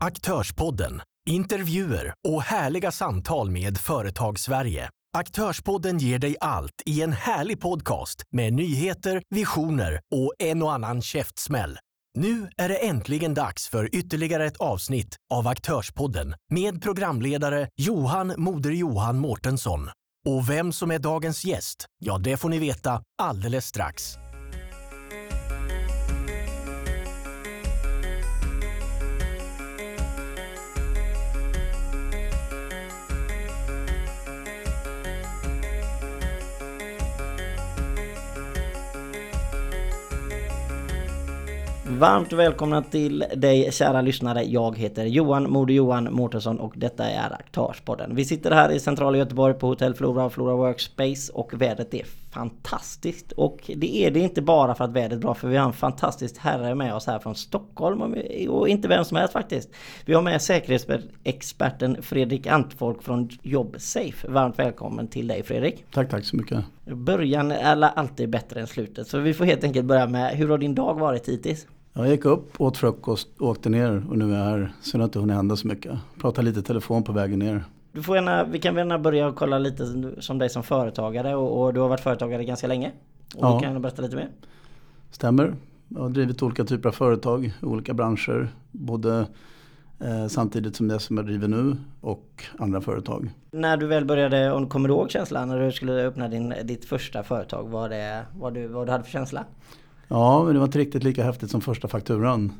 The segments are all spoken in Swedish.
Aktörspodden, intervjuer och härliga samtal med Företagssverige. Aktörspodden ger dig allt i en härlig podcast med nyheter, visioner och en och annan käftsmäll. Nu är det äntligen dags för ytterligare ett avsnitt av Aktörspodden med programledare Johan Moder Johan Mårtensson. Och vem som är dagens gäst, ja det får ni veta alldeles strax. Varmt välkomna till dig kära lyssnare. Jag heter Johan Moder Johan Mårtensson och detta är Aktörspodden. Vi sitter här i centrala Göteborg på Hotell Flora och Flora Workspace och vädret är fantastiskt. Och det är det inte bara för att vädret är bra för vi har en fantastisk herre med oss här från Stockholm och inte vem som helst faktiskt. Vi har med säkerhetsexperten Fredrik Antfolk från Jobsafe. Varmt välkommen till dig Fredrik. Tack, tack så mycket. Början är alltid bättre än slutet så vi får helt enkelt börja med hur har din dag varit hittills? Jag gick upp, åt frukost, åkte ner och nu är jag här. Det har inte hunnit hända så mycket. Pratar lite telefon på vägen ner. Du får gärna, vi kan gärna börja kolla lite som dig som företagare och, och du har varit företagare ganska länge. Och ja. Du kan berätta lite mer. Stämmer. Jag har drivit olika typer av företag i olika branscher. Både eh, samtidigt som det som jag driver nu och andra företag. När du väl började, om du kommer ihåg känslan när du skulle öppna din, ditt första företag, vad, det, vad, du, vad du hade för känsla? Ja, men det var inte riktigt lika häftigt som första fakturan.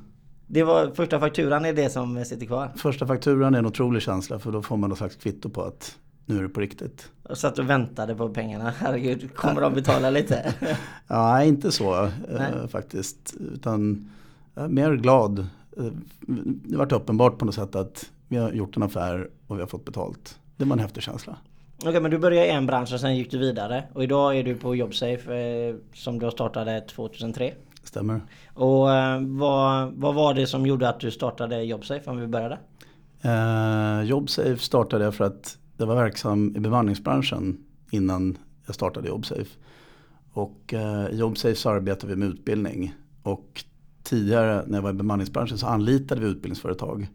Det var första fakturan är det som sitter kvar? Första fakturan är en otrolig känsla för då får man något slags kvitto på att nu är det på riktigt. Och satt och väntade på pengarna. Herregud, kommer de betala lite? ja, inte så eh, faktiskt. Utan jag är mer glad. Eh, det har varit uppenbart på något sätt att vi har gjort en affär och vi har fått betalt. Det var en häftig känsla. Okej okay, men du började i en bransch och sen gick du vidare. Och idag är du på Jobsafe eh, som du startade 2003. Stämmer. Och eh, vad, vad var det som gjorde att du startade Jobsafe om vi började? Eh, Jobsafe startade jag för att jag var verksam i bemanningsbranschen innan jag startade Jobsafe. Och eh, i Jobsafe så arbetar vi med utbildning. Och tidigare när jag var i bemanningsbranschen så anlitade vi utbildningsföretag.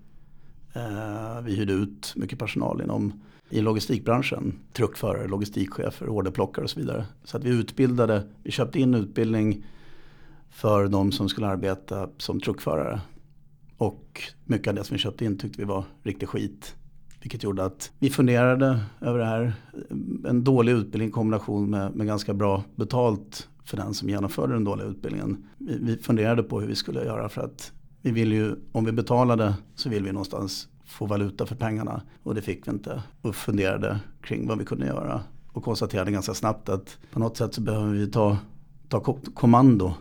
Eh, vi hyrde ut mycket personal inom i logistikbranschen. Truckförare, logistikchefer, orderplockare och så vidare. Så att vi utbildade, vi köpte in utbildning för de som skulle arbeta som truckförare. Och mycket av det som vi köpte in tyckte vi var riktig skit. Vilket gjorde att vi funderade över det här. En dålig utbildning i kombination med, med ganska bra betalt för den som genomförde den dåliga utbildningen. Vi, vi funderade på hur vi skulle göra för att vi ville ju, om vi betalade så vill vi någonstans få valuta för pengarna. Och det fick vi inte. Och funderade kring vad vi kunde göra. Och konstaterade ganska snabbt att på något sätt så behöver vi ta, ta kommando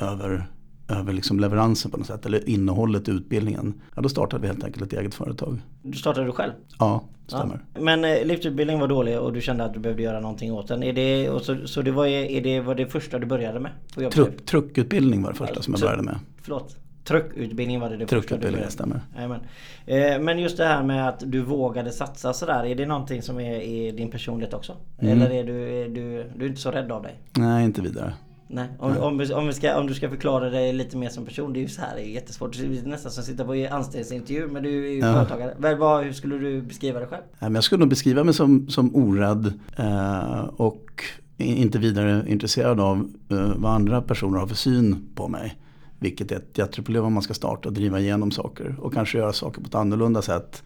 över, över liksom leveransen på något sätt. Eller innehållet i utbildningen. Ja, då startade vi helt enkelt ett eget företag. Du startade du själv? Ja, stämmer. Ja. Men eh, livsutbildningen var dålig och du kände att du behövde göra någonting åt den. Är det, och så, så det var, är det var det första du började med? Truck, truckutbildning var det första som jag började med. Förlåt? Truckutbildning var det det Truckutbildning, det stämmer. Amen. Eh, men just det här med att du vågade satsa sådär. Är det någonting som är i din personlighet också? Mm. Eller är du, är du, du är inte så rädd av dig? Nej, inte vidare. Nej. Om. Om, vi, om, vi ska, om du ska förklara dig lite mer som person. Det är ju så här, det är jättesvårt. Det är nästan som att sitta på anställningsintervju. Men du är ju ja. företagare. Vad, vad, hur skulle du beskriva dig själv? Jag skulle nog beskriva mig som, som orädd. Eh, och inte vidare intresserad av eh, vad andra personer har för syn på mig. Vilket är ett jätteproblem om man ska starta och driva igenom saker. Och kanske göra saker på ett annorlunda sätt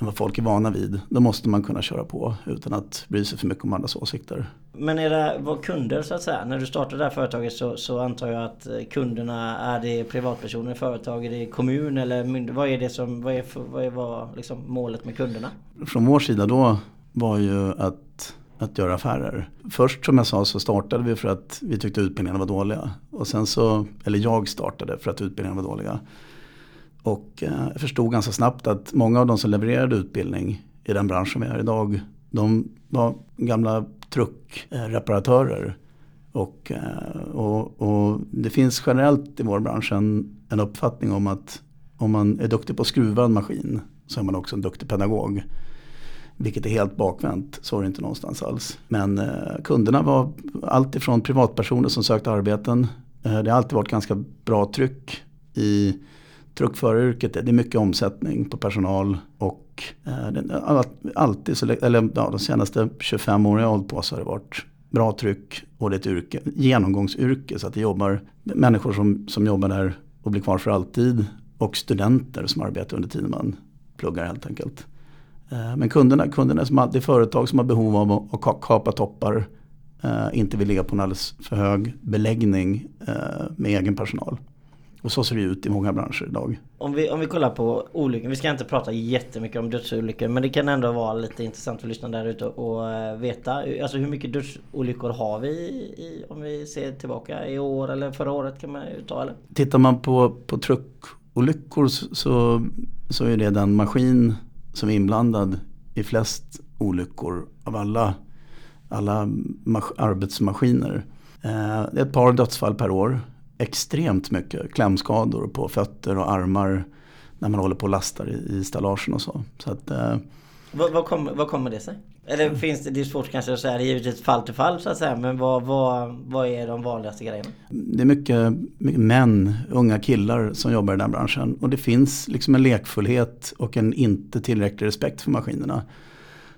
än vad folk är vana vid. Då måste man kunna köra på utan att bry sig för mycket om andras åsikter. Men är det var kunder så att säga? När du startade det här företaget så, så antar jag att kunderna är det privatpersoner i företag? Är det kommun eller myndighet? Vad är det som, vad är, vad är vad, liksom målet med kunderna? Från vår sida då var ju att att göra affärer. Först som jag sa så startade vi för att vi tyckte utbildningarna var dåliga. Och sen så, eller jag startade för att utbildningarna var dåliga. Och eh, jag förstod ganska snabbt att många av de som levererade utbildning i den branschen vi är idag. De var gamla truckreparatörer. Och, eh, och, och, det finns generellt i vår bransch en, en uppfattning om att om man är duktig på att skruva en maskin så är man också en duktig pedagog. Vilket är helt bakvänt, så är det inte någonstans alls. Men eh, kunderna var alltifrån privatpersoner som sökte arbeten. Eh, det har alltid varit ganska bra tryck i truckföraryrket, det är mycket omsättning på personal och eh, alltid, så, eller ja, de senaste 25 åren jag har hållit på så har det varit bra tryck och det är ett yrke, genomgångsyrke så att det jobbar människor som, som jobbar där och blir kvar för alltid och studenter som arbetar under tiden man pluggar helt enkelt. Eh, men kunderna, kunderna som det är företag som har behov av att kapa toppar, eh, inte vill ligga på en alldeles för hög beläggning eh, med egen personal. Och så ser det ut i många branscher idag. Om vi, om vi kollar på olyckor, vi ska inte prata jättemycket om dödsolyckor men det kan ändå vara lite intressant för lyssnarna där ute att veta. Alltså hur mycket dödsolyckor har vi i, om vi ser tillbaka i år eller förra året kan man ju ta eller? Tittar man på, på truckolyckor så, så är det den maskin som är inblandad i flest olyckor av alla, alla arbetsmaskiner. Eh, det är ett par dödsfall per år. Extremt mycket klämskador på fötter och armar när man håller på och lastar i, i stallagen och så. så att, eh, vad, vad, kommer, vad kommer det sig? Eller finns det, det är svårt kanske att säga, givetvis fall till fall så att säga. Men vad, vad, vad är de vanligaste grejerna? Det är mycket, mycket män, unga killar som jobbar i den branschen. Och det finns liksom en lekfullhet och en inte tillräcklig respekt för maskinerna.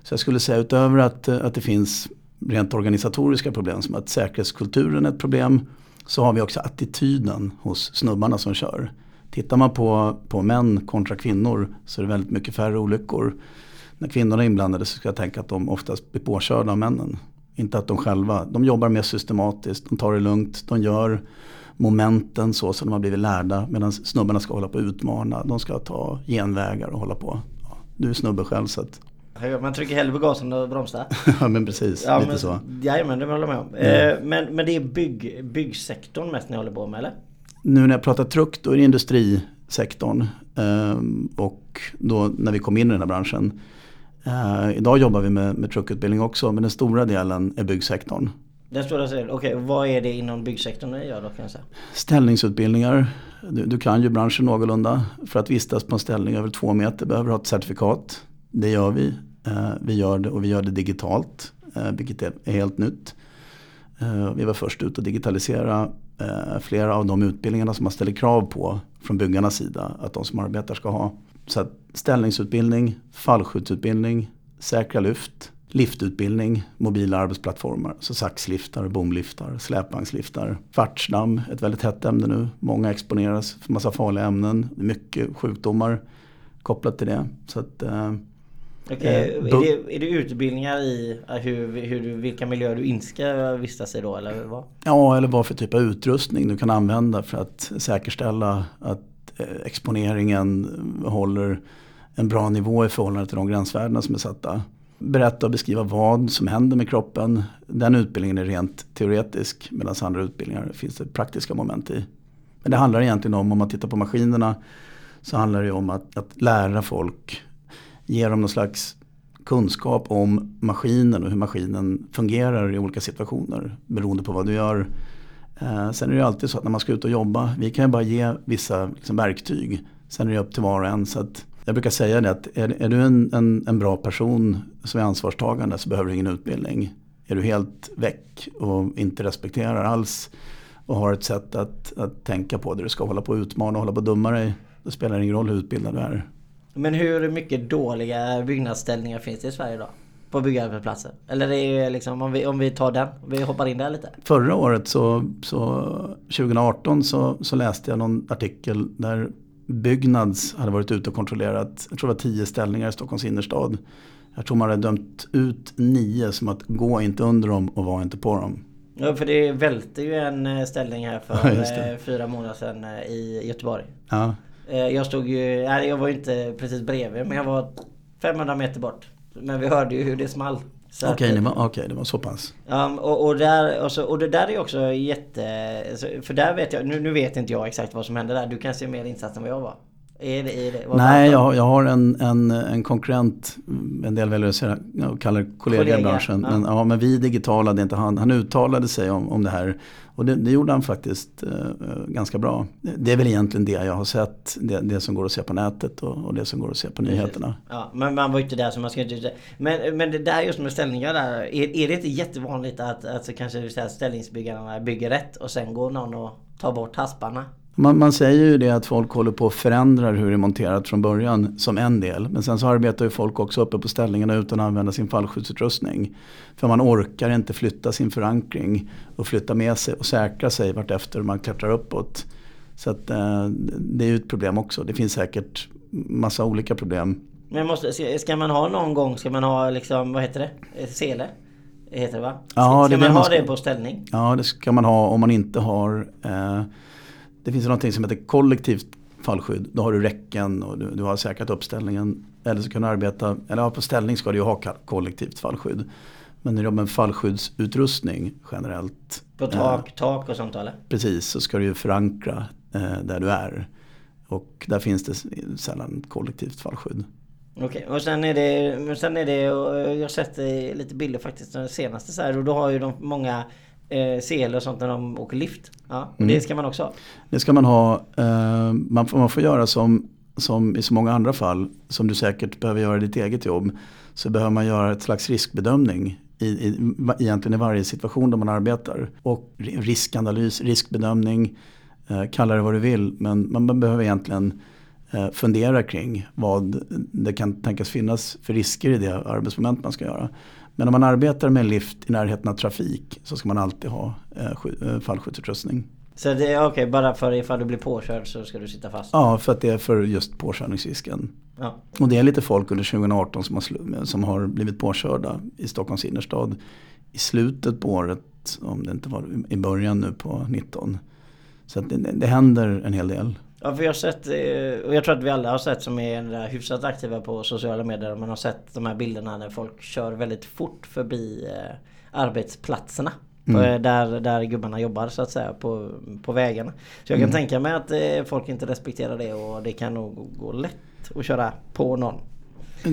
Så jag skulle säga utöver att, att det finns rent organisatoriska problem som att säkerhetskulturen är ett problem. Så har vi också attityden hos snubbarna som kör. Tittar man på, på män kontra kvinnor så är det väldigt mycket färre olyckor när kvinnorna är inblandade så ska jag tänka att de oftast blir påkörda av männen. Inte att de själva, de jobbar mer systematiskt, de tar det lugnt, de gör momenten så som de har blivit lärda. Medan snubbarna ska hålla på och utmana, de ska ta genvägar och hålla på. Ja, du är snubbe själv så att man trycker hellre på gasen och bromsar. ja men precis, ja, lite men, så. Jajamän, det håller jag med om. Mm. Men, men det är bygg, byggsektorn mest ni håller på med eller? Nu när jag pratar truck då är det industrisektorn. Ehm, och då när vi kom in i den här branschen Uh, idag jobbar vi med, med truckutbildning också men den stora delen är byggsektorn. Den stora delen, okej okay, vad är det inom byggsektorn ni gör då kan jag säga? Ställningsutbildningar. Du, du, kan ju branschen någorlunda. För att vistas på en ställning över två meter behöver du ha ett certifikat. Det gör vi. Eh, vi gör det och vi gör det digitalt. Eh, vilket är, är helt nytt. Eh, vi var först ut att digitalisera flera av de utbildningarna som man ställer krav på från byggarnas sida att de som arbetar ska ha. Så att ställningsutbildning, fallskyddsutbildning, säkra lyft, liftutbildning, mobila arbetsplattformar. Så saxliftar, bomliftar, släpvagnsliftar. Kvartsdamm, ett väldigt hett ämne nu. Många exponeras för massa farliga ämnen. Mycket sjukdomar kopplat till det. Så att, eh, Okay. Eh, är, det, är det utbildningar i eh, hur, hur, vilka miljöer du inte ska vistas i då eller vad? Ja eller vad för typ av utrustning du kan använda för att säkerställa att Eh, exponeringen håller en bra nivå i förhållande till de gränsvärdena som är satta. Berätta och beskriva vad som händer med kroppen. Den utbildningen är rent teoretisk medan andra utbildningar finns det praktiska moment i. Men det handlar egentligen om, om man tittar på maskinerna, så handlar det om att, att lära folk, ge dem någon slags kunskap om maskinen och hur maskinen fungerar i olika situationer beroende på vad du gör Eh, sen är det alltid så att när man ska ut och jobba, vi kan ju bara ge vissa liksom, verktyg. Sen är det upp till var och en. Så att jag brukar säga det att är, är du en, en, en, bra person som är ansvarstagande så behöver du ingen utbildning. Är du helt väck och inte respekterar alls och har ett sätt att, att tänka på där du ska hålla på och utmana och hålla på och dumma dig. Då spelar det ingen roll hur utbildad du är. Men hur mycket dåliga byggnadsställningar finns det i Sverige idag? på byggarbetsplatser? Eller är det liksom, om vi, om vi tar den, vi hoppar in där lite. Förra året så, så 2018 så, så läste jag någon artikel där Byggnads hade varit ute och kontrollerat, jag tror det var tio ställningar i Stockholms innerstad. Jag tror man hade dömt ut nio som att gå inte under dem och var inte på dem. Ja för det välte ju en eh, ställning här för ja, eh, fyra månader sedan eh, i Göteborg. Ja. Jag stod ju, jag var ju inte precis bredvid men jag var 500 meter bort. Men vi hörde ju hur det small. Okej, okay, det, var, okay, det var så pass. Um, och, och, där, och, så, och det där är också jätte... För där vet jag, nu, nu vet inte jag exakt vad som hände där. Du kanske är mer insatt än vad jag var. Är det, är det, Nej, jag, jag har en, en, en konkurrent, en del väljer att säga, kallar kollega, i branschen. Ja. Men, ja, men vi digitala, det inte han. Han uttalade sig om, om det här. Och det, det gjorde han faktiskt uh, ganska bra. Det är väl egentligen det jag har sett. Det, det som går att se på nätet och, och det som går att se på nyheterna. Ja, men man var ju inte där så man ska inte... Men, men det där just med ställningar där. Är, är det inte jättevanligt att, att kanske ställningsbyggarna bygger rätt och sen går någon och tar bort hasparna? Man, man, säger ju det att folk håller på att förändra hur det är monterat från början som en del. Men sen så arbetar ju folk också uppe på ställningarna utan att använda sin fallskyddsutrustning. För man orkar inte flytta sin förankring och flytta med sig och säkra sig vartefter man klättrar uppåt. Så att, eh, det är ju ett problem också. Det finns säkert massa olika problem. Men måste, ska man ha någon gång, ska man ha liksom, vad heter det? Sele? Heter det va? Ska, ja, ska det man ha ska, det på ställning? Ja det ska man ha om man inte har eh, Det finns något som heter kollektivt fallskydd. Då har du räcken och du, du har säkrat uppställningen. Eller så kan du arbeta, eller ja, på ställning ska du ju ha kollektivt fallskydd. Men när du jobbar med fallskyddsutrustning generellt. På tak, eh, tak och sånt eller? Precis, så ska du ju förankra eh, där du är. Och där finns det sällan kollektivt fallskydd. Okej, okay. och sen är det, sen är det, jag har sett lite bilder faktiskt den senaste så här och då har ju de många eh, sele och sånt när de åker lift. Ja, mm. Det ska man också ha. Det ska man ha. Eh, man, får, man får göra som, som i så många andra fall, som du säkert behöver göra i ditt eget jobb. Så behöver man göra ett slags riskbedömning i, i, egentligen i varje situation där man arbetar. Och riskanalys, riskbedömning, eh, kalla det vad du vill. Men man behöver egentligen eh, fundera kring vad det kan tänkas finnas för risker i det arbetsmoment man ska göra. Men om man arbetar med lift i närheten av trafik så ska man alltid ha eh, eh fallskyddsutrustning. Så det är okej, okay, bara för ifall du blir påkörd så ska du sitta fast? Ja, för att det är för just påkörningsrisken. Ja. Och det är lite folk under 2018 som har, som har blivit påkörda i Stockholms innerstad i slutet på året, om det inte var i början nu på 19. Så det, det händer en hel del. Ja, för jag har sett, eh, och jag tror att vi alla har sett som är hyfsat aktiva på sociala medier. Man har sett de här bilderna när folk kör väldigt fort förbi eh, arbetsplatserna. Mm. Där, där gubbarna jobbar så att säga på, på vägarna. Så jag kan mm. tänka mig att eh, folk inte respekterar det och det kan nog gå lätt att köra på någon.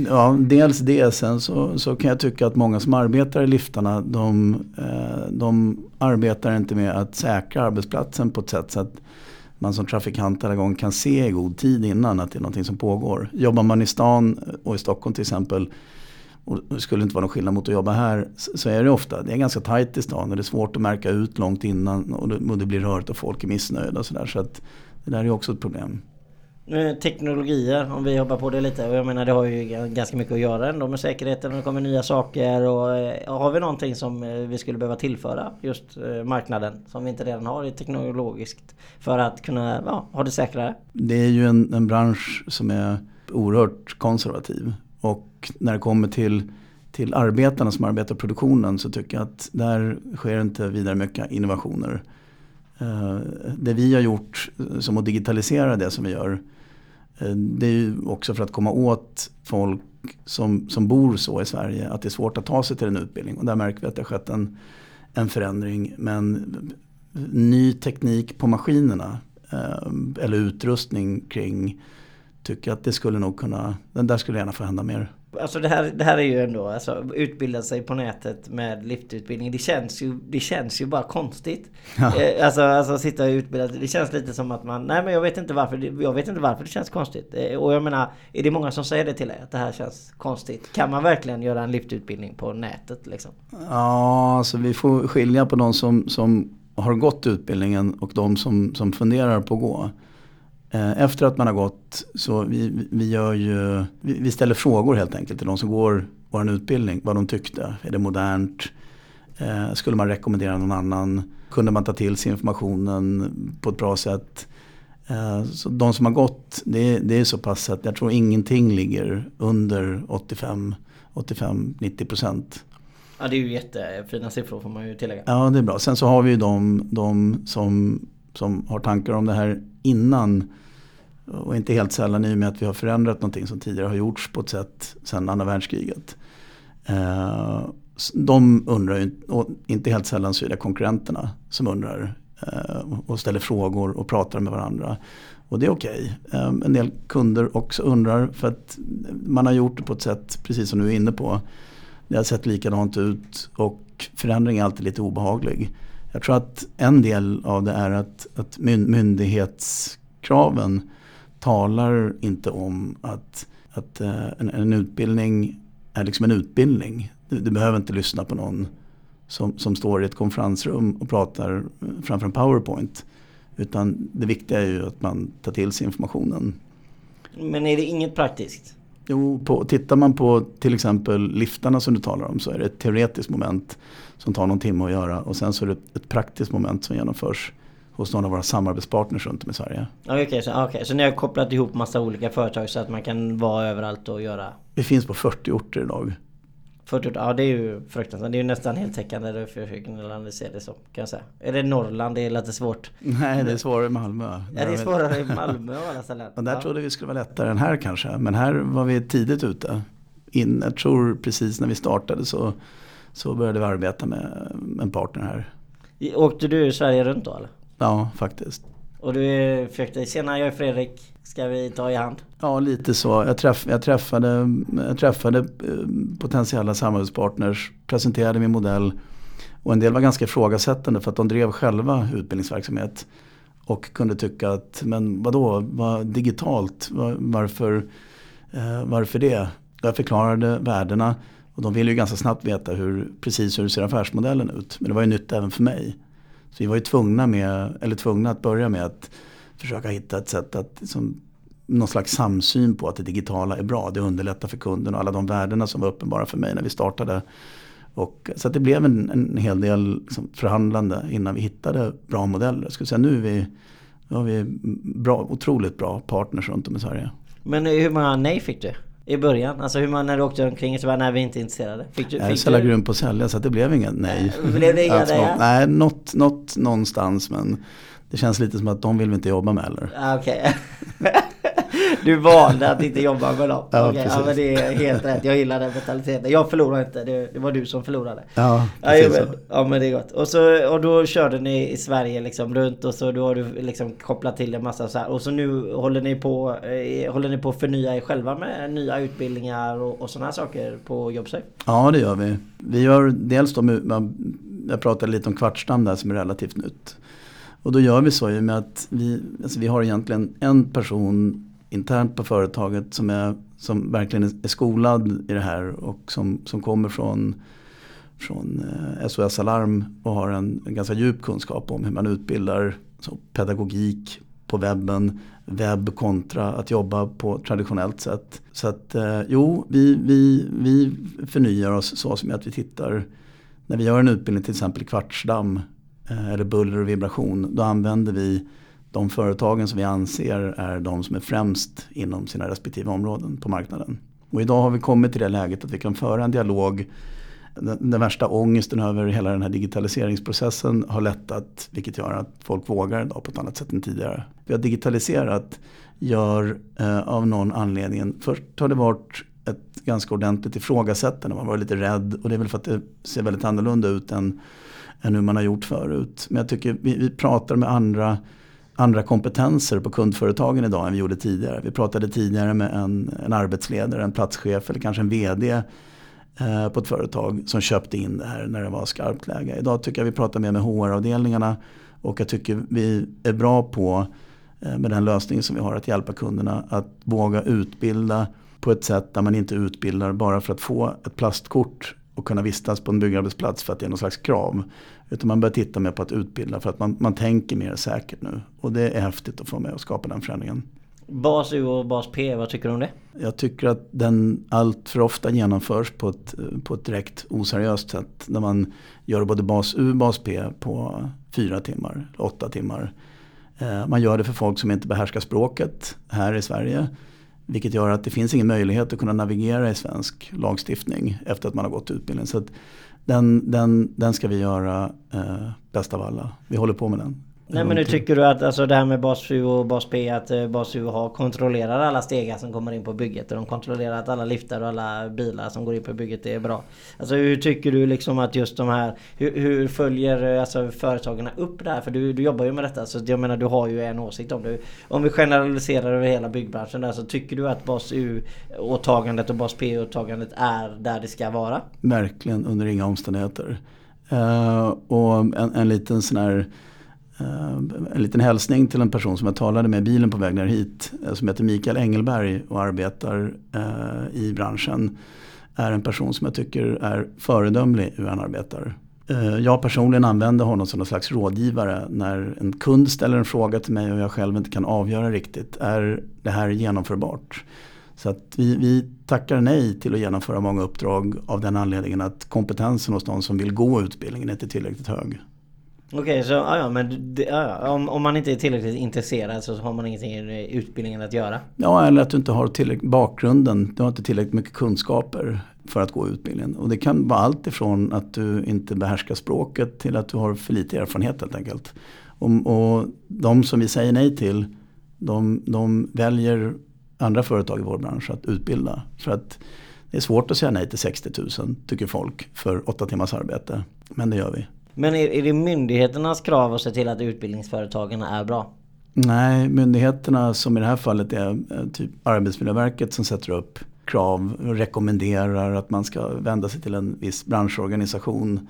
Ja, dels det. Sen så, så kan jag tycka att många som arbetar i liftarna de, de arbetar inte med att säkra arbetsplatsen på ett sätt så att man som trafikant alla gång kan se i god tid innan att det är någonting som pågår. Jobbar man i stan och i Stockholm till exempel och det skulle inte vara någon skillnad mot att jobba här så är det ofta, det är ganska tajt i stan och det är svårt att märka ut långt innan och det, och det blir rörigt och folk är missnöjda och sådär. Så att det där är också ett problem. Eh, teknologier, om vi hoppar på det lite. Och jag menar det har ju ganska mycket att göra ändå med säkerheten. Det kommer nya saker. Och eh, har vi någonting som eh, vi skulle behöva tillföra just marknaden som vi inte redan har i teknologiskt för att kunna ja, ha det säkrare? Det är ju en, en bransch som är oerhört konservativ. Och när det kommer till, till arbetarna som arbetar produktionen så tycker jag att där sker inte vidare mycket innovationer. Det vi har gjort som att digitalisera det som vi gör Eh, det är ju också för att komma åt folk som, som bor så i Sverige att det är svårt att ta sig till en utbildning. Och där märker vi att det har skett en, en förändring. Men ny teknik på maskinerna eh, eller utrustning kring tycker att det skulle nog kunna, den där skulle gärna få hända mer. Alltså det här, det här är ju ändå, alltså utbilda sig på nätet med liftutbildning. Det känns ju, det känns ju bara konstigt. Ja. Eh, alltså, alltså sitta och utbilda Det känns lite som att man, nej men jag vet inte varför, jag vet inte varför det känns konstigt. Eh, och jag menar, är det många som säger det till er? Att det här känns konstigt? Kan man verkligen göra en liftutbildning på nätet liksom? Ja, alltså vi får skilja på de som, som har gått utbildningen och de som, som funderar på att gå. Eh, efter att man har gått så vi, vi gör ju, vi, ställer frågor helt enkelt till de som går vår utbildning. Vad de tyckte. Är det modernt? Eh, skulle man rekommendera någon annan? Kunde man ta till sig informationen på ett bra sätt? Eh, så de som har gått, det, det är så pass att jag tror ingenting ligger under 85-90 procent. Ja det är ju jättefina siffror får man ju tillägga. Ja det är bra. Sen så har vi ju de, de som, som har tankar om det här innan och inte helt sällan i och med att vi har förändrat någonting som tidigare har gjorts på ett sätt sedan andra världskriget. Eh, de undrar ju, och inte helt sällan så är det konkurrenterna som undrar eh, och ställer frågor och pratar med varandra. Och det är okej. Okay. Eh, en del kunder också undrar för att man har gjort det på ett sätt, precis som du är inne på. Det har sett likadant ut och förändring är alltid lite obehaglig. Jag tror att en del av det är att, att myndighetskraven talar inte om att, att eh, en, en utbildning är liksom en utbildning. Du, du, behöver inte lyssna på någon som, som står i ett konferensrum och pratar eh, framför en powerpoint. Utan det viktiga är ju att man tar till sig informationen. Men är det inget praktiskt? Jo, på, tittar man på till exempel liftarna som du talar om så är det ett teoretiskt moment som tar någon timme att göra och sen så är det ett, praktiskt moment som genomförs hos någon av våra samarbetspartners runt om i Sverige. Okej, okay, så, okay, så ni har kopplat ihop massa olika företag så att man kan vara överallt och göra? Vi finns på 40 orter idag. 40 ja det är ju fruktansvärt. Det är ju nästan heltäckande det försöker analysera det så. Kan jag säga. Är det Norrland? Det är lite svårt. Nej det är svårare i Malmö. Ja det är svårare i Malmö av alla ställen. Och där ja. trodde vi skulle vara lättare än här kanske. Men här var vi tidigt ute. In, jag tror precis när vi startade så, så började vi arbeta med en partner här. Åkte du Sverige runt då eller? Ja faktiskt. Och du försökte, tjena jag är Fredrik, ska vi ta i hand? Ja lite så. Jag, träff, jag, träffade, jag träffade eh, potentiella samarbetspartners, presenterade min modell och en del var ganska ifrågasättande för att de drev själva utbildningsverksamhet. Och kunde tycka att, men vadå, vad digitalt, var, varför, eh, varför det? Jag förklarade värdena och de ville ju ganska snabbt veta hur, precis hur ser affärsmodellen ut. Men det var ju nytt även för mig. Så vi var ju tvungna, med, eller tvungna att börja med att försöka hitta ett sätt att liksom, någon slags samsyn på att det digitala är bra. Det underlättar för kunden och alla de värdena som var uppenbara för mig när vi startade. Och, så det blev en, en hel del liksom, förhandlande innan vi hittade bra modeller. Jag skulle säga nu är vi, nu har vi bra, otroligt bra partners runt om i Sverige. Men hur många nej fick du? I början? Alltså hur man när du åkte omkring så bara, nej vi är inte intresserade. Fick du, jag är så jävla grym på att sälja så det blev inget nej. Blev det inga nej? Nej, något, något någonstans men det känns lite som att de vill vi inte jobba med heller. Ah, okej. Okay. Du valde att inte jobba med dem. Ja, okay, ja men det är helt rätt. Jag gillar den mentaliteten. Jag förlorade inte. Det, var du som förlorade. Ja, precis ja, men, ja men det är gott. Och, så, och då körde ni i Sverige liksom runt och så då har du liksom kopplat till en massa så här. Och så nu håller ni på eh, Håller ni på att förnya er själva med nya utbildningar och, och sådana saker på Jobbsafe? Ja det gör vi. Vi gör dels då jag pratade lite om Kvartsdamm där som är relativt nytt. Och då gör vi så i och med att vi, alltså vi har egentligen en person internt på företaget som, är, som verkligen är skolad i det här och som, som kommer från, från eh, SOS Alarm och har en, en, ganska djup kunskap om hur man utbildar så pedagogik på webben, webb kontra att jobba på traditionellt sätt. Så att eh, jo, vi, vi, vi förnyar oss så som att vi tittar, när vi gör en utbildning till exempel i kvartsdamm Eh, eller buller och vibration, då använder vi de företagen som vi anser är de som är främst inom sina respektive områden på marknaden. Och idag har vi kommit till det läget att vi kan föra en dialog. Den, den värsta ångesten över hela den här digitaliseringsprocessen har lättat vilket gör att folk vågar idag på ett annat sätt än tidigare. Vi har digitaliserat gör eh, av någon anledning, först har det varit ett ganska ordentligt ifrågasättande, man var lite rädd och det är väl för att det ser väldigt annorlunda ut än, än hur man har gjort förut. Men jag tycker vi, vi pratar med andra andra kompetenser på kundföretagen idag än vi gjorde tidigare. Vi pratade tidigare med en, en arbetsledare, en platschef eller kanske en VD eh, på ett företag som köpte in det här när det var skarpt läge. Idag tycker jag vi pratar mer med HR-avdelningarna och jag tycker vi är bra på eh, med den lösning som vi har att hjälpa kunderna att våga utbilda på ett sätt där man inte utbildar bara för att få ett plastkort och kunna vistas på en byggarbetsplats för att det är någon slags krav. Utan man börjar titta mer på att utbilda för att man, man tänker mer säkert nu. Och det är häftigt att få med och skapa den förändringen. Bas U och Bas P, vad tycker du om det? Jag tycker att den allt för ofta genomförs på ett, på ett direkt oseriöst sätt. När man gör både Bas U och Bas P på fyra timmar, åtta timmar. Eh, man gör det för folk som inte behärskar språket här i Sverige. Vilket gör att det finns ingen möjlighet att kunna navigera i svensk lagstiftning efter att man har gått utbildning. Så den, den, den ska vi göra eh, bäst av alla. Vi håller på med den. Nej men nu tycker du att alltså det här med bas 7 och bas P att eh, bas 7 har kontrollerar alla stegar som kommer in på bygget och de kontrollerar att alla liftar och alla bilar som går in på bygget är bra. Alltså hur tycker du liksom att just de här hur, hur följer eh, alltså företagen upp det här? För du, du jobbar ju med detta så jag menar du har ju en åsikt om det. Om vi generaliserar över hela byggbranschen där så tycker du att bas U-åtagandet och bas P-åtagandet är där det ska vara? Verkligen under inga omständigheter. Uh, och en, en liten sån här Eh, en liten hälsning till en person som jag talade med i bilen på väg ner hit. Eh, som heter Mikael Engelberg och arbetar eh, i branschen. Är en person som jag tycker är föredömlig hur han arbetar. Jag personligen använder honom som någon slags rådgivare när en kund ställer en fråga till mig och jag själv inte kan avgöra riktigt. Är det här genomförbart? Så att vi, vi tackar nej till att genomföra många uppdrag av den anledningen att kompetensen hos de som vill gå utbildningen är inte tillräckligt hög. Okej, okay, så ja, men det, ja, om, om man inte är tillräckligt intresserad så har man ingenting i utbildningen att göra? Ja, eller att du inte har tillräckligt bakgrunden. Du har inte tillräckligt mycket kunskaper för att gå utbildningen. Och det kan vara allt ifrån att du inte behärskar språket till att du har för lite erfarenhet helt enkelt. Och, och de som vi säger nej till, de, de väljer andra företag i vår bransch att utbilda. För att det är svårt att säga nej till 60 000 tycker folk för åtta timmars arbete. Men det gör vi. Men är, är det myndigheternas krav att se till att utbildningsföretagen är bra? Nej, myndigheterna som i det här fallet är typ Arbetsmiljöverket som sätter upp krav och rekommenderar att man ska vända sig till en viss branschorganisation.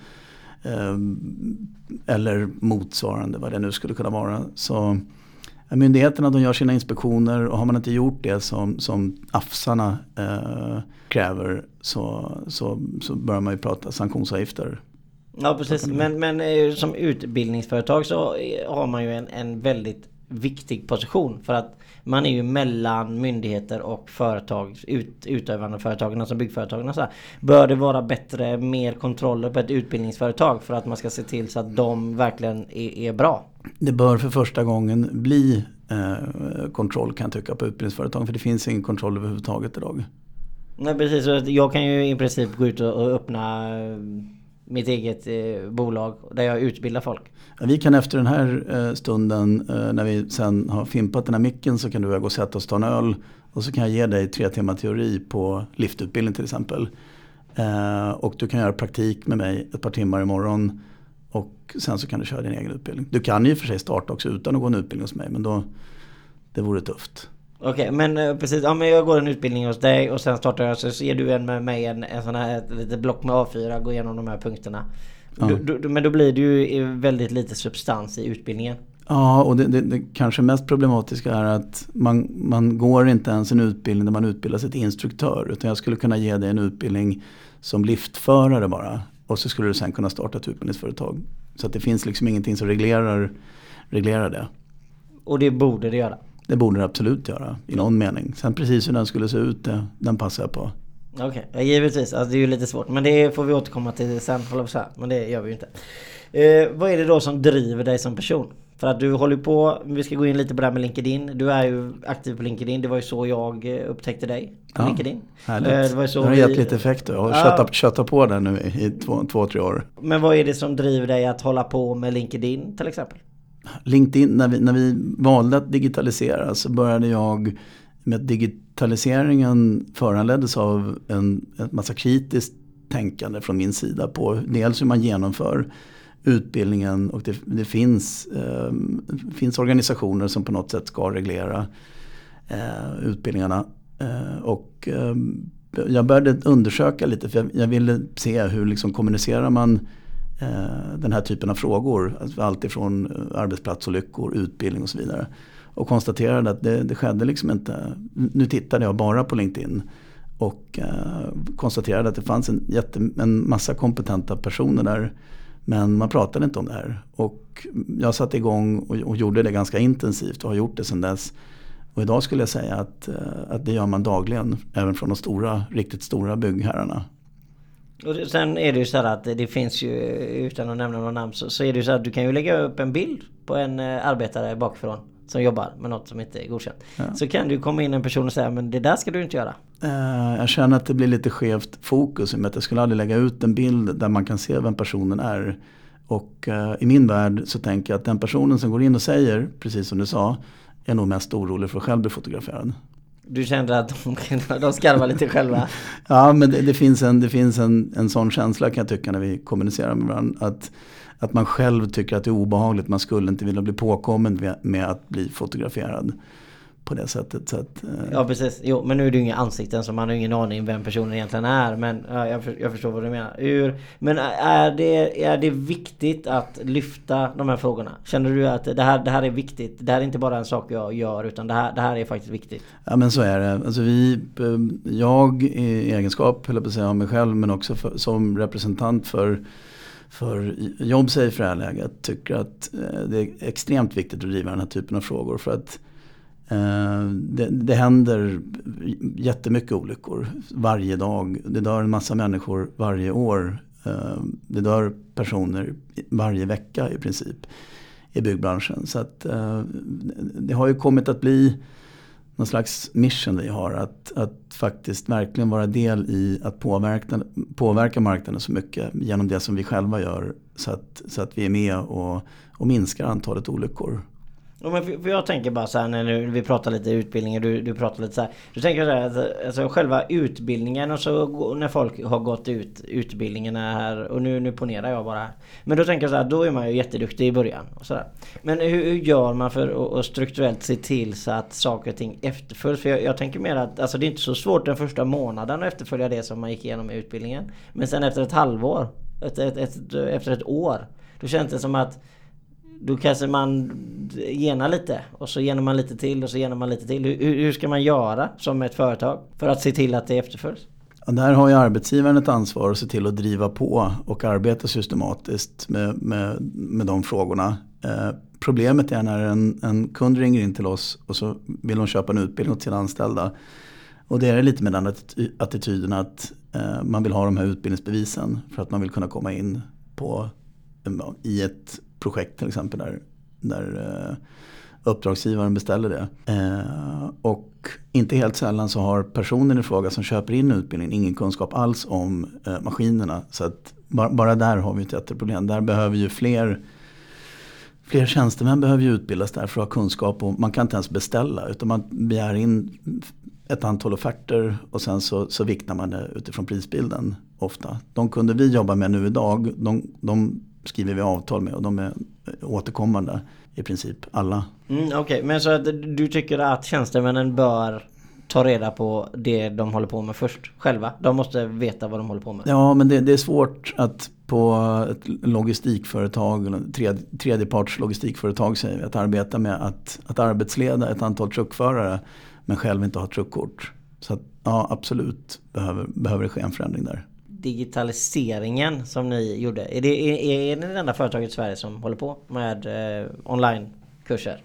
Eh, eller motsvarande vad det nu skulle kunna vara. Så eh, Myndigheterna de gör sina inspektioner och har man inte gjort det som, som AFSarna eh, kräver så, så, så bör man ju prata sanktionsavgifter. Ja precis, men, men eh, som utbildningsföretag så har man ju en, en väldigt viktig position för att man är ju mellan myndigheter och företag, ut, utövande företagen, alltså byggföretagen. Så här. Bör det vara bättre, mer kontroller på ett utbildningsföretag för att man ska se till så att de verkligen är, är bra? Det bör för första gången bli eh, kontroll kan jag tycka på utbildningsföretag för det finns ingen kontroll överhuvudtaget idag. Nej precis, jag kan ju i princip gå ut och öppna mitt eget eh, bolag där jag utbildar folk. Ja, vi kan efter den här eh, stunden eh, när vi sen har fimpat den här micken så kan du och jag gå och sätta oss och ta en öl. Och så kan jag ge dig tre timmar teori på liftutbildning till exempel. Eh, och du kan göra praktik med mig ett par timmar imorgon. Och sen så kan du köra din egen utbildning. Du kan ju för sig starta också utan att gå en utbildning hos mig men då det vore tufft. Okej okay, men eh, precis, ja, men jag går en utbildning hos dig och sen startar jag så ger du en med mig en, en sån här ett litet block med A4, går igenom de här punkterna. Ja. Du, du, men då blir det ju väldigt lite substans i utbildningen. Ja och det, det, det, kanske mest problematiska är att man, man går inte ens en utbildning där man utbildar sig till instruktör. Utan jag skulle kunna ge dig en utbildning som liftförare bara. Och så skulle du sen kunna starta ett utbildningsföretag. Så att det finns liksom ingenting som reglerar, reglerar det. Och det borde det göra? Det borde det absolut göra i någon mening. Sen precis hur den skulle se ut, det, den passar jag på. Okej, okay. givetvis. Alltså, det är ju lite svårt. Men det får vi återkomma till sen, Men det gör vi ju inte. Eh, vad är det då som driver dig som person? För att du håller på, vi ska gå in lite på det här med LinkedIn. Du är ju aktiv på LinkedIn. Det var ju så jag eh, upptäckte dig. På ja, LinkedIn. Härligt. Eh, det var ju så det har vi... gett lite effekt. Jag har ja. köttat, på den nu i två, två, tre år. Men vad är det som driver dig att hålla på med LinkedIn till exempel? LinkedIn, när vi, när vi valde att digitalisera så började jag med att digitaliseringen föranleddes av en, en massa kritiskt tänkande från min sida på dels hur man genomför utbildningen och det, det finns, eh, finns organisationer som på något sätt ska reglera eh, utbildningarna. Eh, och eh, jag började undersöka lite för jag, jag ville se hur liksom kommunicerar man Eh, den här typen av frågor. alltifrån allt ifrån eh, arbetsplatsolyckor, utbildning och så vidare. Och konstaterade att det, det skedde liksom inte. Nu tittade jag bara på LinkedIn. Och eh, konstaterade att det fanns en, jätte, en massa kompetenta personer där. Men man pratade inte om det här. Och jag satte igång och, och gjorde det ganska intensivt och har gjort det sedan dess. Och idag skulle jag säga att, eh, att det gör man dagligen. Även från de stora, riktigt stora byggherrarna. Och sen är det ju så här att det finns ju, utan att nämna någon namn, så, så är det ju så att du kan ju lägga upp en bild på en eh, arbetare bakifrån som jobbar med något som inte är godkänt. Ja. Så kan ju komma in en person och säga men det där ska du inte göra. Uh, jag känner att det blir lite skevt fokus i och med att jag skulle aldrig lägga ut en bild där man kan se vem personen är. Och uh, i min värld så tänker jag att den personen som går in och säger, precis som du sa, är nog mest orolig för att själv bli fotograferad. Du kände att de, de skarvar lite själva? ja, men det, det, finns, en, det finns en, en sån känsla kan jag tycka när vi kommunicerar med varandra. Att, att man själv tycker att det är obehagligt. Man skulle inte vilja bli påkommen med, med att bli fotograferad på det sättet. Så att, eh. Ja precis, jo, men nu är det ju inga ansikten så man har ingen aning vem personen egentligen är. Men ja, jag, för, jag förstår vad du menar. Ur, men är det, är det viktigt att lyfta de här frågorna? Känner du att det här, det här är viktigt? Det här är inte bara en sak jag gör utan det här, det här är faktiskt viktigt? Ja men så är det. Alltså vi, jag i egenskap, höll på att säga, av mig själv men också för, som representant för för Jobsafe i det här läget tycker att eh, det är extremt viktigt att driva den här typen av frågor. För att eh, Eh, det, det händer jättemycket olyckor varje dag. Det dör en massa människor varje år. Eh, det dör personer varje vecka i princip i byggbranschen. Så att, eh, det har ju kommit att bli någon slags mission vi har. Att, att faktiskt verkligen vara del i att påverka, påverka marknaden så mycket genom det som vi själva gör. Så att, så att vi är med och, och minskar antalet olyckor. Ja, men för, jag tänker bara så här när vi pratar lite utbildning du, du pratar lite så här. Du tänker så här, att alltså själva utbildningen och så när folk har gått ut utbildningen här och nu, nu ponerar jag bara. Men då tänker jag så här, då är man ju jätteduktig i början. Och så där. Men hur, hur gör man för att strukturellt se till så att saker och ting efterföljs? För jag, jag, tänker mer att alltså, det är inte så svårt den första månaden att efterfölja det som man gick igenom i utbildningen. Men sen efter ett halvår, ett, ett, ett, efter ett år, då känns det som att då kanske man genar lite och så genar man lite till och så genar man lite till. Hur, hur ska man göra som ett företag för att se till att det efterföljs? Ja, där har ju arbetsgivaren ett ansvar att se till att driva på och arbeta systematiskt med, med, med de frågorna. Eh, problemet är när en, en kund ringer in till oss och så vill de köpa en utbildning åt sina anställda. Och det är lite med den attityden att eh, man vill ha de här utbildningsbevisen för att man vill kunna komma in på, i ett projekt till exempel där, där eh, uppdragsgivaren beställer det. Eh, och inte helt sällan så har personen i fråga som köper in utbildningen ingen kunskap alls om eh, maskinerna. Så att bara, bara där har vi ett jätteproblem. Där behöver ju fler Fler tjänstemän behöver ju utbildas där för att ha kunskap och man kan inte ens beställa utan man begär in ett antal offerter och sen så, så viktar man det utifrån prisbilden ofta. De kunde vi jobba med nu idag, de, de skriver vi avtal med och de är återkommande i princip alla. Mm, Okej, okay. men så att du tycker att tjänstemännen bör ta reda på det de håller på med först själva? De måste veta vad de håller på med? Ja, men det, det är svårt att på ett logistikföretag, tredje, tredjeparts logistikföretag säger vi, att arbeta med att, att arbetsleda ett antal truckförare men själv inte ha truckkort. Så att, ja, absolut behöver, behöver det ske en förändring där digitaliseringen som ni gjorde. Är, det, är, är ni det enda företaget i Sverige som håller på med eh, onlinekurser?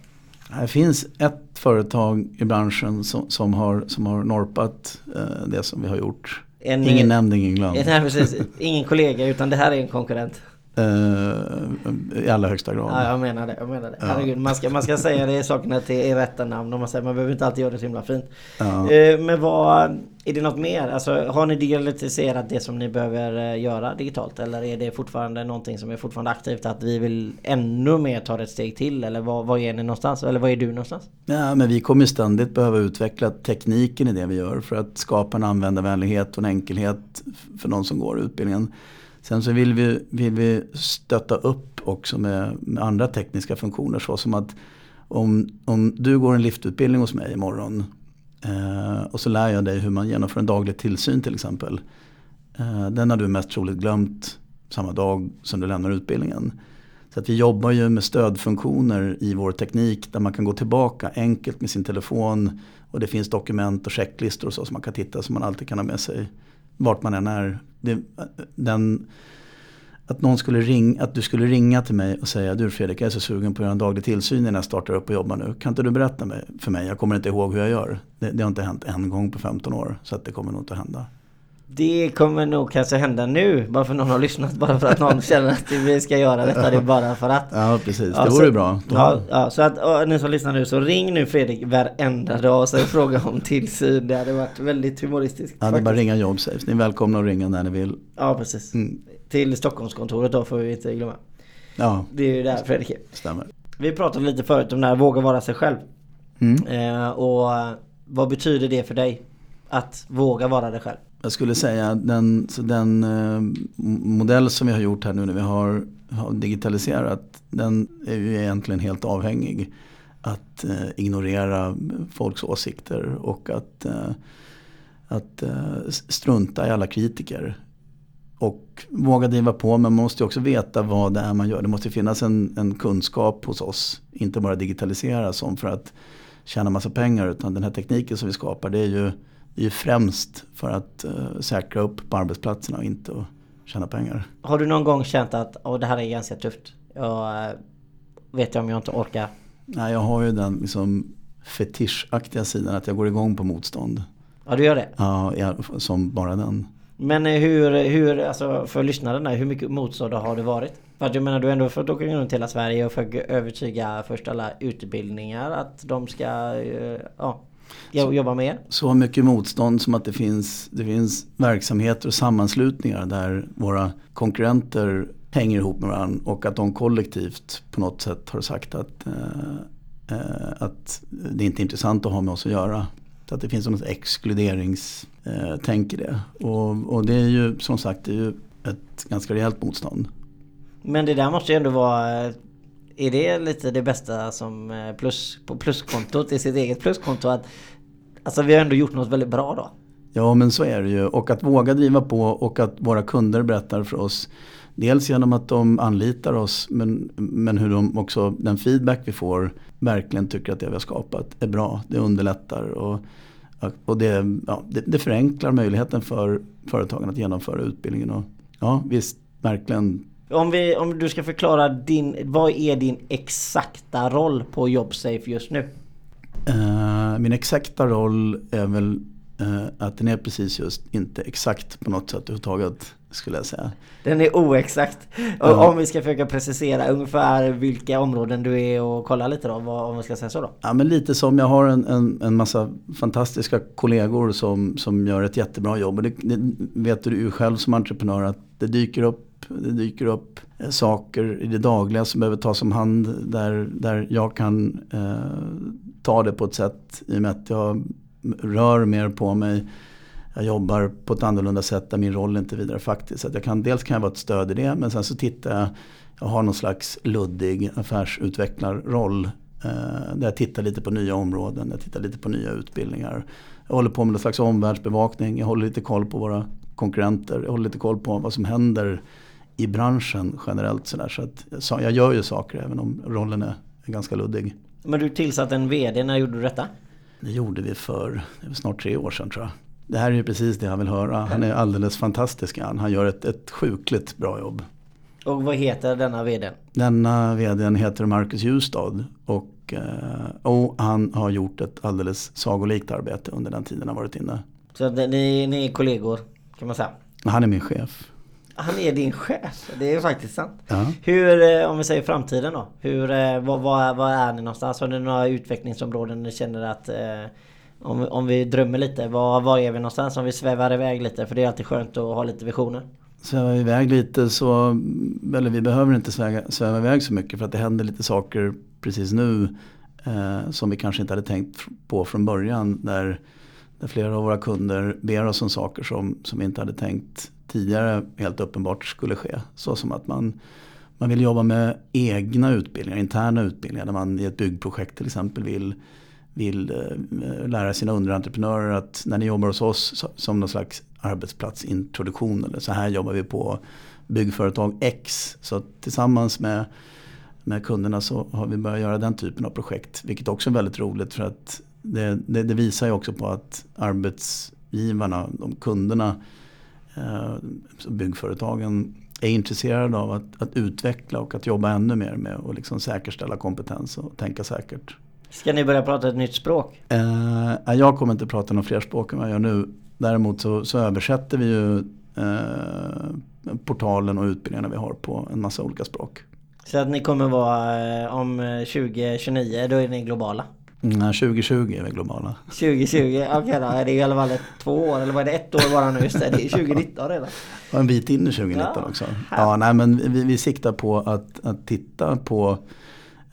Det finns ett företag i branschen som, som, har, som har norpat eh, det som vi har gjort. En, ingen nämnd, ingen glömd. Nej, precis. Ingen kollega utan det här är en konkurrent. Uh, I allra högsta grad. Ja, jag menar det. Jag menar det. Ja. Herregud, man, ska, man ska säga det sakerna till i rätta namn. Och man, säger, man behöver inte alltid göra det så himla fint. Ja. Uh, men vad... Är det något mer? Alltså, har ni digitaliserat det som ni behöver uh, göra digitalt? Eller är det fortfarande någonting som är fortfarande aktivt? Att vi vill ännu mer ta ett steg till? Eller vad, vad är ni någonstans? Eller vad är du någonstans? Ja, men vi kommer ständigt behöva utveckla tekniken i det vi gör. För att skapa en användarvänlighet och en enkelhet för någon som går utbildningen. Sen så vill vi, vill vi stötta upp också med, med andra tekniska funktioner. Så som att om, om du går en liftutbildning hos mig imorgon eh, och så lär jag dig hur man genomför en daglig tillsyn till exempel. Eh, den har du mest troligt glömt samma dag som du lämnar utbildningen. Så att vi jobbar ju med stödfunktioner i vår teknik där man kan gå tillbaka enkelt med sin telefon och det finns dokument och checklistor och så som man kan titta som man alltid kan ha med sig vart man än är. Det, den, att, någon skulle ring, att du skulle ringa till mig och säga du Fredrik jag är så sugen på att göra en daglig tillsyn när jag startar upp och jobbar nu. Kan inte du berätta för mig? Jag kommer inte ihåg hur jag gör. Det, det har inte hänt en gång på 15 år så att det kommer nog inte att hända. Det kommer nog kanske hända nu, bara för någon har lyssnat, bara för att någon känner att vi ska göra detta, det är bara för att. Ja precis, det vore bra. Ja, ja, så att och, ni som lyssnar nu, så ring nu Fredrik varenda dag och fråga om tillsyn. Det hade varit väldigt humoristiskt. Ja, det är bara ringa Jobsafe. Ni är välkomna att ringa när ni vill. Ja, precis. Mm. Till Stockholmskontoret då får vi inte glömma. Ja. Det är ju där Fredrik är. Stämmer. Vi pratade lite förut om det här, våga vara sig själv. Mm. Eh, och vad betyder det för dig? Att våga vara dig själv? Jag skulle säga den, den eh, modell som vi har gjort här nu när vi har, har digitaliserat den är ju egentligen helt avhängig. Att eh, ignorera folks åsikter och att, eh, att eh, strunta i alla kritiker. Och våga driva på men man måste också veta vad det är man gör. Det måste finnas en, en kunskap hos oss. Inte bara digitalisera som för att tjäna massa pengar utan den här tekniken som vi skapar det är ju är främst för att uh, säkra upp på arbetsplatserna och inte att tjäna pengar. Har du någon gång känt att Åh, det här är ganska tufft? Jag eh, vet jag om jag inte orkar. Nej, jag har ju den liksom fetischaktiga sidan att jag går igång på motstånd. Ja du gör det? Ja, jag, som bara den. Men eh, hur, hur alltså för lyssnarna, hur mycket motstånd har det varit? För att jag menar du har ändå fått åka runt hela Sverige och försöka övertyga först alla utbildningar att de ska ja, jobba med er. Så mycket motstånd som att det finns, det finns verksamheter och sammanslutningar där våra konkurrenter hänger ihop med varandra och att de kollektivt på något sätt har sagt att, eh, eh, att det inte är intressant att ha med oss att göra. Så att det finns något exkluderingstänk i det. Och, och det är ju som sagt det är ju ett ganska rejält motstånd. Men det där måste ju ändå vara... Är det lite det bästa som eh, plus, på pluskontot, i sitt eget pluskonto? Att, alltså vi har ändå gjort något väldigt bra då. Ja men så är det ju och att våga driva på och att våra kunder berättar för oss Dels genom att de anlitar oss men, men hur de också, den feedback vi får verkligen tycker att det vi har skapat är bra. Det underlättar och, och det, ja, det, det förenklar möjligheten för företagen att genomföra utbildningen. Och, ja visst, verkligen. Om, vi, om du ska förklara din, vad är din exakta roll på Jobsafe just nu? Eh, min exakta roll är väl eh, att den är precis just inte exakt på något sätt överhuvudtaget skulle jag säga. Den är oexakt. Och Ja. Om vi ska försöka precisera ungefär vilka områden du är och kolla lite då, vad, om vi ska säga så då. Ja men lite som jag har en, en, en massa fantastiska kollegor som, som gör ett jättebra jobb. Och det, det vet du själv som entreprenör att det dyker upp, det dyker upp eh, saker i det dagliga som behöver tas om hand där, där jag kan eh, ta det på ett sätt i och med att jag rör mer på mig. Jag jobbar på ett annorlunda sätt där min roll inte är vidare faktiskt. Så att jag kan, dels kan jag vara ett stöd i det men sen så tittar jag, jag har någon slags luddig affärsutvecklarroll. Eh, där jag tittar lite på nya områden, jag tittar lite på nya utbildningar. Jag håller på med någon slags omvärldsbevakning, jag håller lite koll på våra konkurrenter, jag håller lite koll på vad som händer i branschen generellt. Så, där. så att, jag gör ju saker även om rollen är, ganska luddig. Men du tillsatte en VD, när gjorde du detta? Det gjorde vi för snart tre år sedan tror jag. Det här är ju precis det han vill höra. Han är alldeles fantastisk han. Han gör ett, ett sjukligt bra jobb. Och vad heter denna VD? Denna vdn heter Marcus Ljusstad och, eh, och han har gjort ett alldeles sagolikt arbete under den tiden han varit inne. Så ni, ni är kollegor kan man säga. Han är min chef. Han är din chef, det är faktiskt sant. Ja. Hur, eh, om vi säger framtiden då? Hur, eh, vad, vad, vad är ni någonstans? Har ni några utvecklingsområden ni känner att eh, om, om vi drömmer lite, var, var är vi någonstans? Om vi svävar iväg lite, för det är alltid skönt att ha lite visioner. Svävar iväg lite så, eller vi behöver inte sväva, sväva iväg så mycket för att det händer lite saker precis nu eh, som vi kanske inte hade tänkt på från början. Där, där flera av våra kunder ber oss om saker som, som vi inte hade tänkt tidigare helt uppenbart skulle ske. Så som att man, man vill jobba med egna utbildningar, interna utbildningar. Där man i ett byggprojekt till exempel vill, vill eh, lära sina underentreprenörer att när ni jobbar hos oss som någon slags arbetsplatsintroduktion eller så här jobbar vi på byggföretag X. Så tillsammans med, med kunderna så har vi börjat göra den typen av projekt. Vilket också är väldigt roligt för att det, det, det visar ju också på att arbetsgivarna, de kunderna, byggföretagen är intresserade av att, att utveckla och att jobba ännu mer med att liksom säkerställa kompetens och tänka säkert. Ska ni börja prata ett nytt språk? Eh, jag kommer inte prata något fler språk än vad jag gör nu. Däremot så, så översätter vi ju eh, portalen och utbildningarna vi har på en massa olika språk. Så att ni kommer vara eh, om eh, 2029, då är ni globala. Mm, 2020 är vi globala. 2020, okej då. Det är i alla fall ett, två år, eller vad är det? Ett år bara nu. Just det, det är 2019 redan. Och en bit in i 2019 Ja, också. här. Ja, nej, men vi, vi siktar på att, att titta på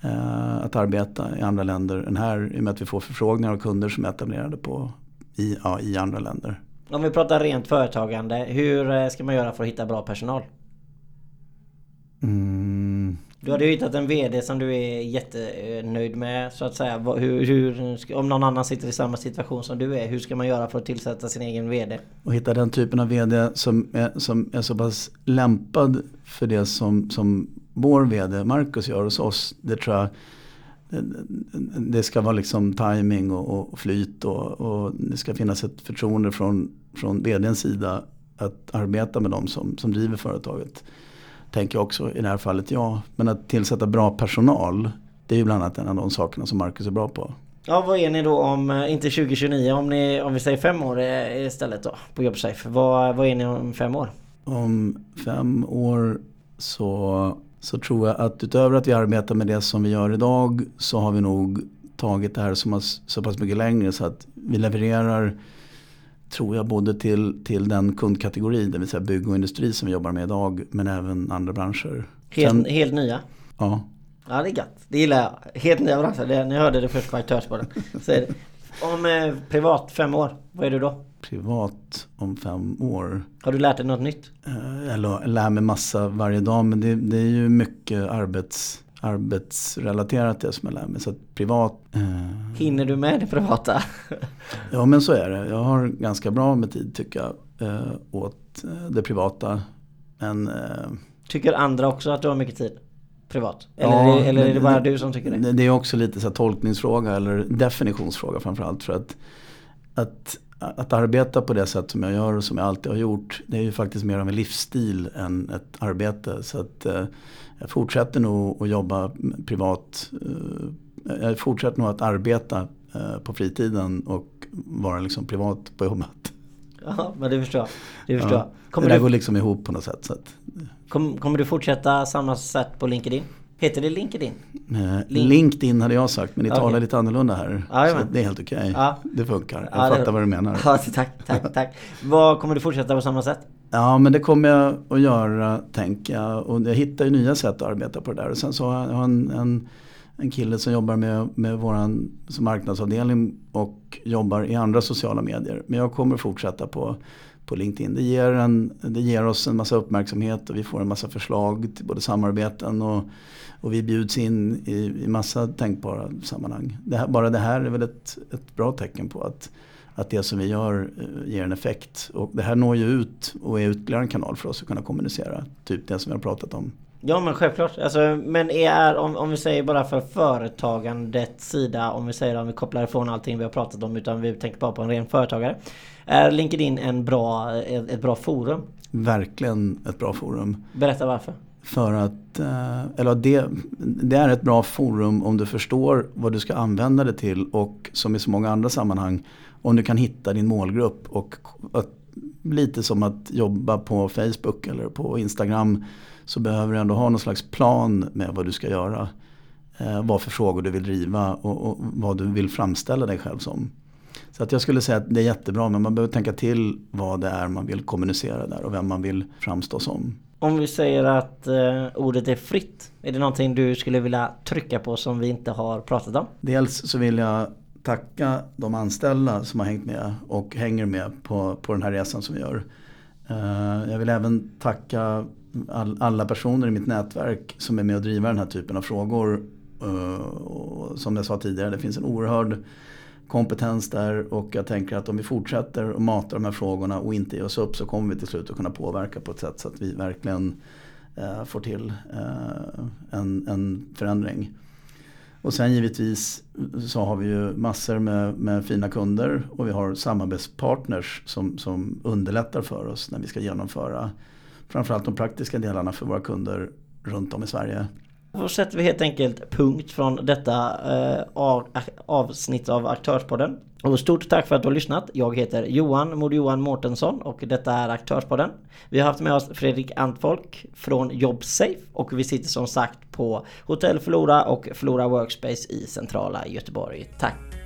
eh, att arbeta i andra länder än här. I och med att vi får förfrågningar av kunder som är etablerade på, i, ja, i andra länder. Om vi pratar rent företagande, hur eh, ska man göra för att hitta bra personal? Mm, Du hade ju hittat en VD som du är jättenöjd med så att säga. Hur, hur, om någon annan sitter i samma situation som du är, hur ska man göra för att tillsätta sin egen VD? och hitta den typen av vd som är, som är så pass lämpad för det som, som vår vd Marcus gör hos oss. Det tror jag det, ska vara liksom timing och, och flyt och, och det ska finnas ett förtroende från, från vdns sida att arbeta med de som, som driver företaget. Tänker jag också i det här fallet ja. Men att tillsätta bra personal det är ju bland annat en av de sakerna som Marcus är bra på. Ja vad är ni då om, eh, inte 2029, om, ni, om vi säger fem år istället då på Jobsafe. Vad, vad är ni om fem år? Om fem år så, så tror jag att utöver att vi arbetar med det som vi gör idag så har vi nog tagit det här så, så pass mycket längre så att vi levererar tror jag både till, till den kundkategori, det vill säga bygg och industri som vi jobbar med idag men även andra branscher. Helt, Sen, helt nya? Ja. Ja det är gött. Det gillar jag. Helt nya branscher. Det, ni hörde det först på Aktörsbaden. Om eh, privat fem år, vad är du då? Privat om fem år? Har du lärt dig något nytt? Eh, jag lär mig massa varje dag men det, det är ju mycket arbets, arbetsrelaterat det som jag lär mig. Så privat... Eh... Hinner du med det privata? ja men så är det. Jag har ganska bra med tid tycker jag eh, åt eh, det privata. Men, eh... Tycker andra också att du har mycket tid? privat? Eller, ja, är, det, eller är det bara du som tycker det? Det är också lite så tolkningsfråga eller definitionsfråga framförallt. För att, att, att arbeta på det sätt som jag gör och som jag alltid har gjort. Det är ju faktiskt mer av en livsstil än ett arbete. Så att eh, jag fortsätter nog att jobba privat. Eh, jag fortsätter nog att arbeta eh, på fritiden och vara liksom privat på jobbet. Ja, men det förstår jag. Det, förstår ja, jag. det där du... går liksom ihop på något sätt. Så att... Kom, kommer du fortsätta samma sätt på LinkedIn? Heter det LinkedIn? Eh, Link. LinkedIn hade jag sagt men ni okay. talar lite annorlunda här. Ja, så det är helt okej. Okay. Ja. Det funkar. Jag ja, fattar vad du menar. Ja, tack, tack, tack. Vad kommer du fortsätta på samma sätt? Ja men det kommer jag att göra tänker jag. Och jag hittar ju nya sätt att arbeta på det där. Och sen så har jag en, en, en kille som jobbar med, med vår marknadsavdelning och jobbar i andra sociala medier. Men jag kommer fortsätta på på LinkedIn. Det ger, en, det ger oss en massa uppmärksamhet och vi får en massa förslag till både samarbeten och, och vi bjuds in i, i massa tänkbara sammanhang. Det här, bara det här är väl ett, ett bra tecken på att, att det som vi gör eh, ger en effekt. Och det här når ju ut och är ytterligare en kanal för oss att kunna kommunicera. Typ det som vi har pratat om. Ja men självklart. Alltså, men är, om, om vi säger bara för företagandets sida, om vi säger om vi kopplar ifrån allting vi har pratat om utan vi tänker bara på en ren företagare. Är LinkedIn en bra, ett bra forum? Verkligen ett bra forum. Berätta varför. För att, eh, eller det, det är ett bra forum om du förstår vad du ska använda det till och som i så många andra sammanhang om du kan hitta din målgrupp och att, lite som att jobba på Facebook eller på Instagram så behöver du ändå ha någon slags plan med vad du ska göra. Eh, vad för frågor du vill driva och, och, vad du vill framställa dig själv som. Så att jag skulle säga att det är jättebra men man behöver tänka till vad det är man vill kommunicera där och vem man vill framstå som. Om vi säger att eh, ordet är fritt. Är det någonting du skulle vilja trycka på som vi inte har pratat om? Dels så vill jag tacka de anställda som har hängt med och hänger med på, på den här resan som vi gör. Eh, jag vill även tacka all, alla personer i mitt nätverk som är med och driver den här typen av frågor. Eh, och som jag sa tidigare, det finns en oerhörd kompetens där och jag tänker att om vi fortsätter att mata de här frågorna och inte ger oss upp så kommer vi till slut att kunna påverka på ett sätt så att vi verkligen eh, får till en, en förändring. Och sen givetvis så har vi ju massor med, med, fina kunder och vi har samarbetspartners som, som underlättar för oss när vi ska genomföra framförallt de praktiska delarna för våra kunder runt om i Sverige. Då sätter vi helt enkelt punkt från detta eh, avsnitt av Aktörspodden. Och stort tack för att du har lyssnat. Jag heter Johan Mod Johan Mårtensson och detta är Aktörspodden. Vi har haft med oss Fredrik Antfolk från Jobsafe och vi sitter som sagt på Hotell Flora och Flora Workspace i centrala Göteborg. Tack!